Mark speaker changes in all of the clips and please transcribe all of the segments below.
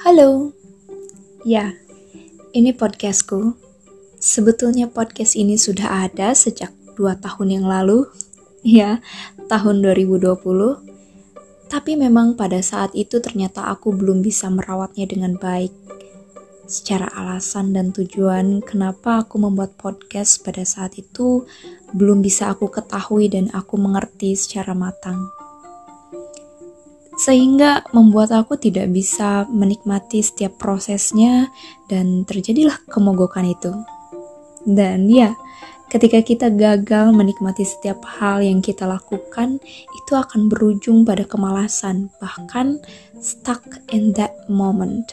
Speaker 1: Halo. Ya, ini podcastku. Sebetulnya podcast ini sudah ada sejak 2 tahun yang lalu. Ya, tahun 2020. Tapi memang pada saat itu ternyata aku belum bisa merawatnya dengan baik. Secara alasan dan tujuan kenapa aku membuat podcast pada saat itu belum bisa aku ketahui dan aku mengerti secara matang sehingga membuat aku tidak bisa menikmati setiap prosesnya dan terjadilah kemogokan itu. Dan ya, ketika kita gagal menikmati setiap hal yang kita lakukan, itu akan berujung pada kemalasan, bahkan stuck in that moment.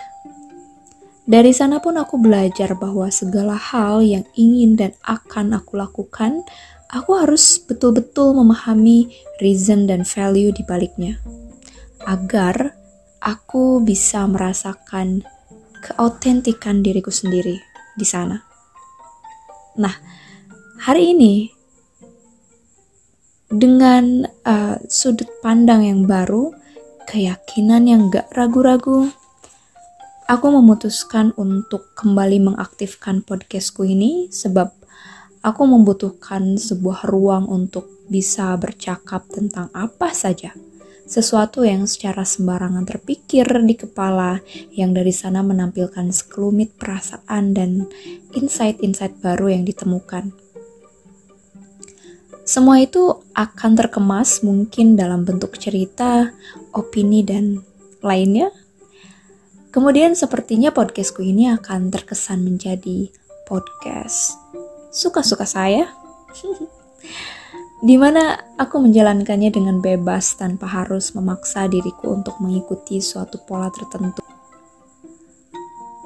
Speaker 1: Dari sana pun aku belajar bahwa segala hal yang ingin dan akan aku lakukan, aku harus betul-betul memahami reason dan value di baliknya agar aku bisa merasakan keautentikan diriku sendiri di sana. Nah, hari ini dengan uh, sudut pandang yang baru, keyakinan yang gak ragu-ragu, aku memutuskan untuk kembali mengaktifkan podcastku ini sebab aku membutuhkan sebuah ruang untuk bisa bercakap tentang apa saja sesuatu yang secara sembarangan terpikir di kepala, yang dari sana menampilkan sekelumit perasaan dan insight-insight baru yang ditemukan. Semua itu akan terkemas mungkin dalam bentuk cerita, opini, dan lainnya. Kemudian sepertinya podcastku ini akan terkesan menjadi podcast suka-suka saya. di mana aku menjalankannya dengan bebas tanpa harus memaksa diriku untuk mengikuti suatu pola tertentu.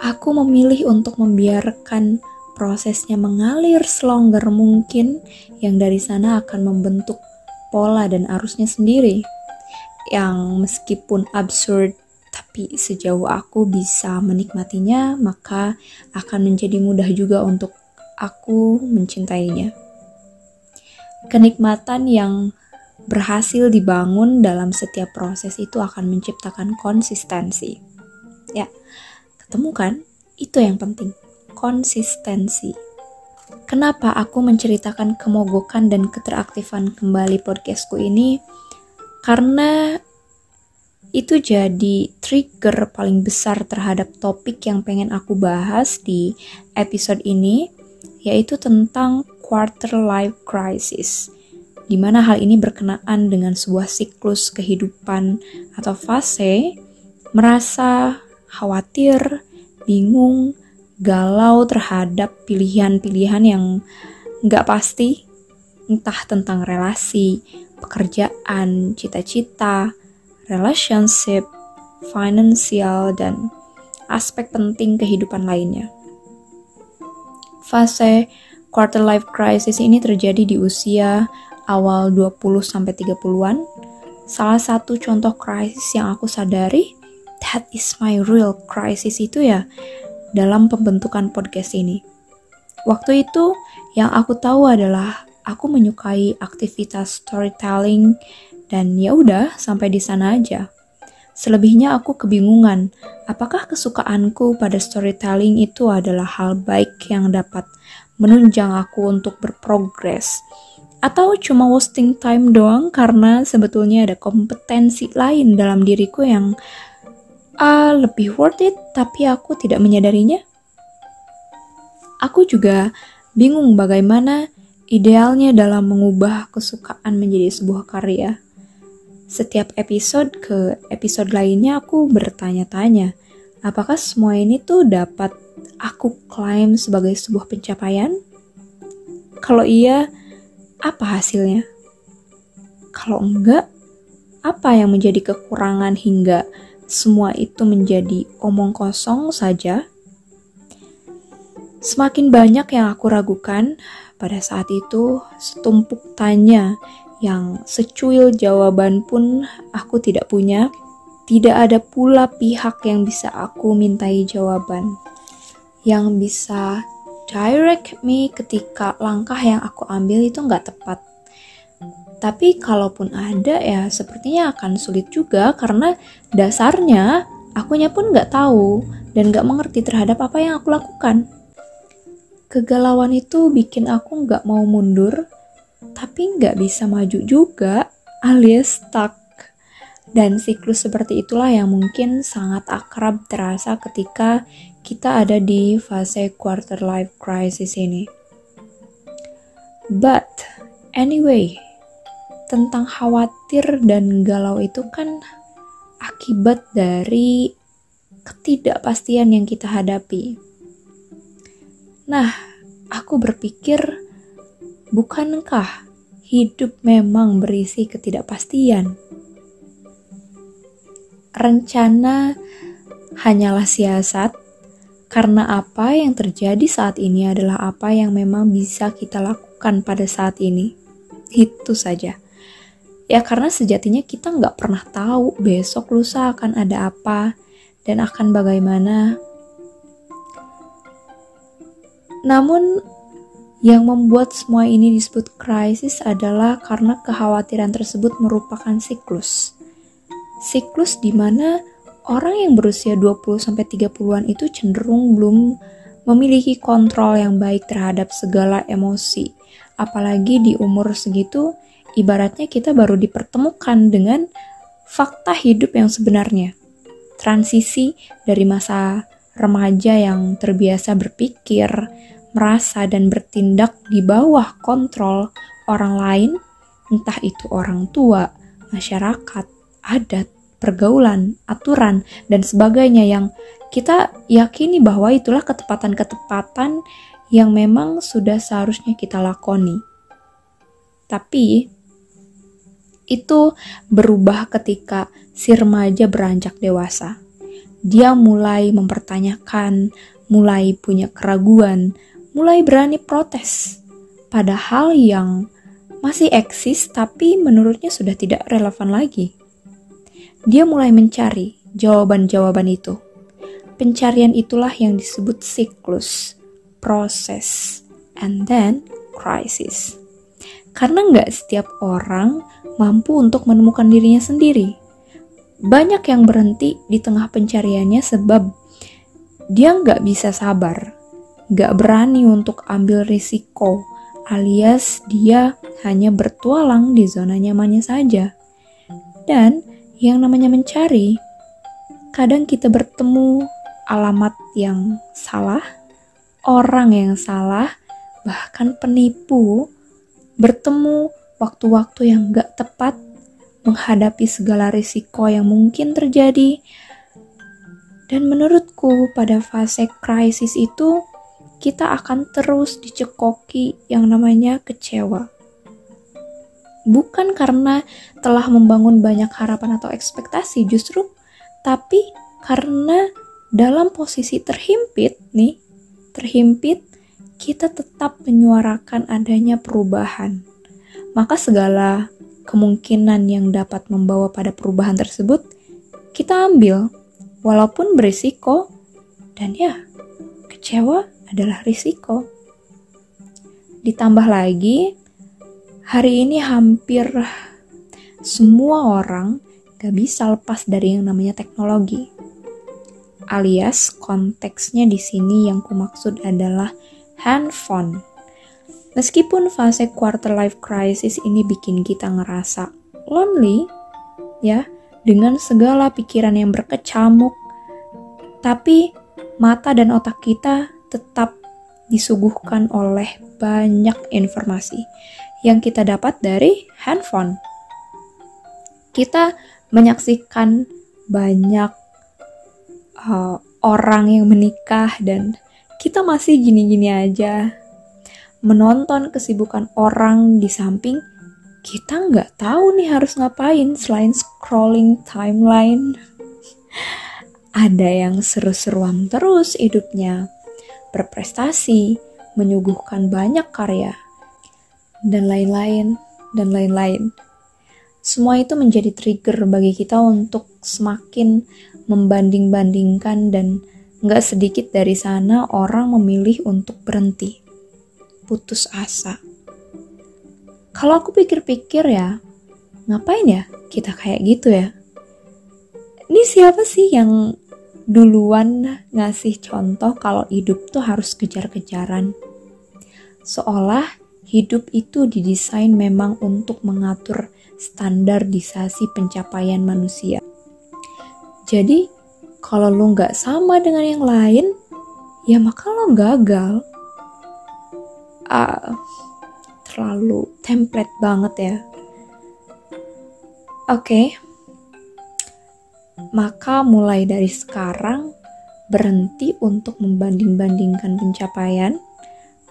Speaker 1: Aku memilih untuk membiarkan prosesnya mengalir selonggar mungkin yang dari sana akan membentuk pola dan arusnya sendiri. Yang meskipun absurd tapi sejauh aku bisa menikmatinya, maka akan menjadi mudah juga untuk aku mencintainya kenikmatan yang berhasil dibangun dalam setiap proses itu akan menciptakan konsistensi. Ya, ketemu kan? Itu yang penting, konsistensi. Kenapa aku menceritakan kemogokan dan keteraktifan kembali podcastku ini? Karena itu jadi trigger paling besar terhadap topik yang pengen aku bahas di episode ini, yaitu tentang quarter life crisis, di mana hal ini berkenaan dengan sebuah siklus kehidupan atau fase merasa khawatir, bingung, galau terhadap pilihan-pilihan yang nggak pasti, entah tentang relasi, pekerjaan, cita-cita, relationship, finansial, dan aspek penting kehidupan lainnya. Fase Quarter life crisis ini terjadi di usia awal 20 sampai 30-an. Salah satu contoh krisis yang aku sadari, that is my real crisis itu ya dalam pembentukan podcast ini. Waktu itu yang aku tahu adalah aku menyukai aktivitas storytelling dan ya udah sampai di sana aja. Selebihnya aku kebingungan, apakah kesukaanku pada storytelling itu adalah hal baik yang dapat menunjang aku untuk berprogres atau cuma wasting time doang karena sebetulnya ada kompetensi lain dalam diriku yang uh, lebih worth it tapi aku tidak menyadarinya. Aku juga bingung bagaimana idealnya dalam mengubah kesukaan menjadi sebuah karya. Setiap episode ke episode lainnya aku bertanya-tanya, apakah semua ini tuh dapat aku klaim sebagai sebuah pencapaian? Kalau iya, apa hasilnya? Kalau enggak, apa yang menjadi kekurangan hingga semua itu menjadi omong kosong saja? Semakin banyak yang aku ragukan, pada saat itu setumpuk tanya yang secuil jawaban pun aku tidak punya. Tidak ada pula pihak yang bisa aku mintai jawaban yang bisa direct me ketika langkah yang aku ambil itu nggak tepat. Tapi kalaupun ada ya sepertinya akan sulit juga karena dasarnya akunya pun nggak tahu dan nggak mengerti terhadap apa yang aku lakukan. Kegalauan itu bikin aku nggak mau mundur, tapi nggak bisa maju juga, alias stuck. Dan siklus seperti itulah yang mungkin sangat akrab terasa ketika kita ada di fase quarter life crisis ini. But anyway, tentang khawatir dan galau itu kan akibat dari ketidakpastian yang kita hadapi. Nah, aku berpikir, bukankah hidup memang berisi ketidakpastian? Rencana hanyalah siasat, karena apa yang terjadi saat ini adalah apa yang memang bisa kita lakukan pada saat ini. Itu saja. Ya karena sejatinya kita nggak pernah tahu besok lusa akan ada apa dan akan bagaimana. Namun yang membuat semua ini disebut krisis adalah karena kekhawatiran tersebut merupakan siklus. Siklus di mana orang yang berusia 20-30an itu cenderung belum memiliki kontrol yang baik terhadap segala emosi. Apalagi di umur segitu, ibaratnya kita baru dipertemukan dengan fakta hidup yang sebenarnya. Transisi dari masa remaja yang terbiasa berpikir, merasa, dan bertindak di bawah kontrol orang lain, entah itu orang tua, masyarakat, adat, pergaulan, aturan, dan sebagainya yang kita yakini bahwa itulah ketepatan-ketepatan yang memang sudah seharusnya kita lakoni. Tapi itu berubah ketika si remaja beranjak dewasa. Dia mulai mempertanyakan, mulai punya keraguan, mulai berani protes. Padahal yang masih eksis tapi menurutnya sudah tidak relevan lagi. Dia mulai mencari jawaban-jawaban itu. Pencarian itulah yang disebut siklus, proses, and then crisis. Karena nggak setiap orang mampu untuk menemukan dirinya sendiri. Banyak yang berhenti di tengah pencariannya sebab dia nggak bisa sabar, nggak berani untuk ambil risiko, alias dia hanya bertualang di zona nyamannya saja. Dan yang namanya mencari, kadang kita bertemu alamat yang salah, orang yang salah, bahkan penipu, bertemu waktu-waktu yang gak tepat, menghadapi segala risiko yang mungkin terjadi. Dan menurutku pada fase krisis itu, kita akan terus dicekoki yang namanya kecewa. Bukan karena telah membangun banyak harapan atau ekspektasi justru, tapi karena dalam posisi terhimpit nih, terhimpit, kita tetap menyuarakan adanya perubahan maka segala kemungkinan yang dapat membawa pada perubahan tersebut kita ambil walaupun berisiko dan ya kecewa adalah risiko. Ditambah lagi hari ini hampir semua orang gak bisa lepas dari yang namanya teknologi. Alias konteksnya di sini yang kumaksud adalah handphone Meskipun fase quarter life crisis ini bikin kita ngerasa lonely, ya, dengan segala pikiran yang berkecamuk, tapi mata dan otak kita tetap disuguhkan oleh banyak informasi yang kita dapat dari handphone. Kita menyaksikan banyak uh, orang yang menikah dan kita masih gini-gini aja menonton kesibukan orang di samping, kita nggak tahu nih harus ngapain selain scrolling timeline. Ada yang seru-seruan terus hidupnya, berprestasi, menyuguhkan banyak karya, dan lain-lain, dan lain-lain. Semua itu menjadi trigger bagi kita untuk semakin membanding-bandingkan dan nggak sedikit dari sana orang memilih untuk berhenti putus asa. Kalau aku pikir-pikir ya, ngapain ya kita kayak gitu ya? Ini siapa sih yang duluan ngasih contoh kalau hidup tuh harus kejar-kejaran. Seolah hidup itu didesain memang untuk mengatur standarisasi pencapaian manusia. Jadi, kalau lo nggak sama dengan yang lain, ya maka lo gagal. Uh, terlalu template banget ya. Oke. Okay maka mulai dari sekarang berhenti untuk membanding-bandingkan pencapaian,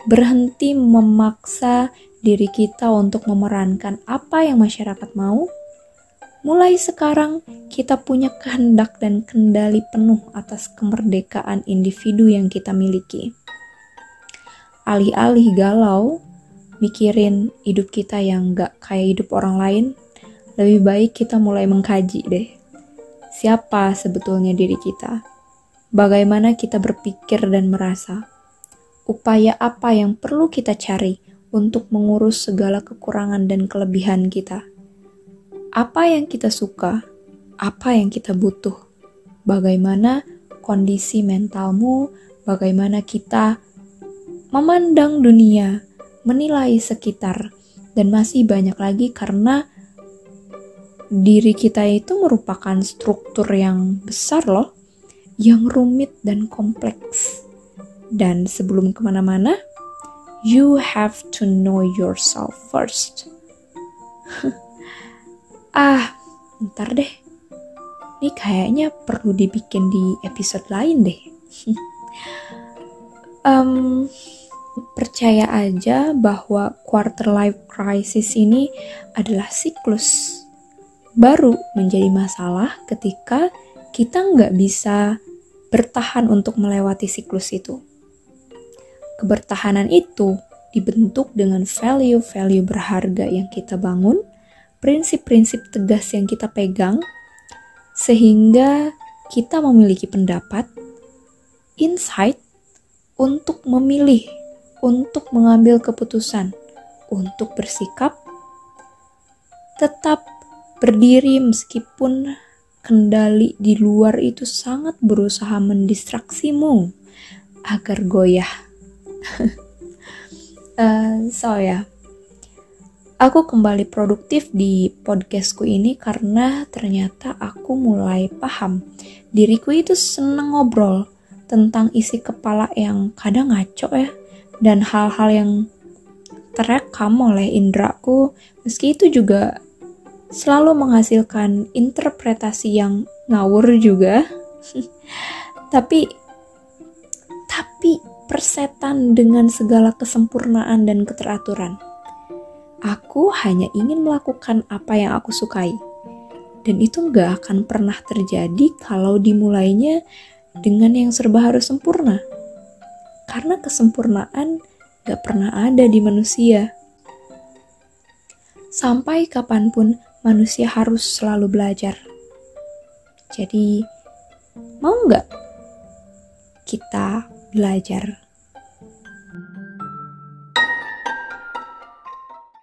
Speaker 1: berhenti memaksa diri kita untuk memerankan apa yang masyarakat mau. Mulai sekarang, kita punya kehendak dan kendali penuh atas kemerdekaan individu yang kita miliki. Alih-alih galau, mikirin hidup kita yang gak kayak hidup orang lain, lebih baik kita mulai mengkaji deh. Siapa sebetulnya diri kita, bagaimana kita berpikir dan merasa, upaya apa yang perlu kita cari untuk mengurus segala kekurangan dan kelebihan kita, apa yang kita suka, apa yang kita butuh, bagaimana kondisi mentalmu, bagaimana kita memandang dunia, menilai sekitar, dan masih banyak lagi karena diri kita itu merupakan struktur yang besar loh, yang rumit dan kompleks. Dan sebelum ke mana-mana, you have to know yourself first. ah, ntar deh. Ini kayaknya perlu dibikin di episode lain deh. um, percaya aja bahwa quarter life crisis ini adalah siklus baru menjadi masalah ketika kita nggak bisa bertahan untuk melewati siklus itu. Kebertahanan itu dibentuk dengan value-value berharga yang kita bangun, prinsip-prinsip tegas yang kita pegang, sehingga kita memiliki pendapat, insight untuk memilih, untuk mengambil keputusan, untuk bersikap, tetap berdiri meskipun kendali di luar itu sangat berusaha mendistraksimu agar goyah. uh, so ya, yeah. aku kembali produktif di podcastku ini karena ternyata aku mulai paham diriku itu seneng ngobrol tentang isi kepala yang kadang ngaco ya dan hal-hal yang terekam oleh indraku meski itu juga selalu menghasilkan interpretasi yang ngawur juga. tapi tapi persetan dengan segala kesempurnaan dan keteraturan. Aku hanya ingin melakukan apa yang aku sukai. Dan itu nggak akan pernah terjadi kalau dimulainya dengan yang serba harus sempurna. Karena kesempurnaan gak pernah ada di manusia. Sampai kapan pun manusia harus selalu belajar. Jadi, mau nggak kita belajar?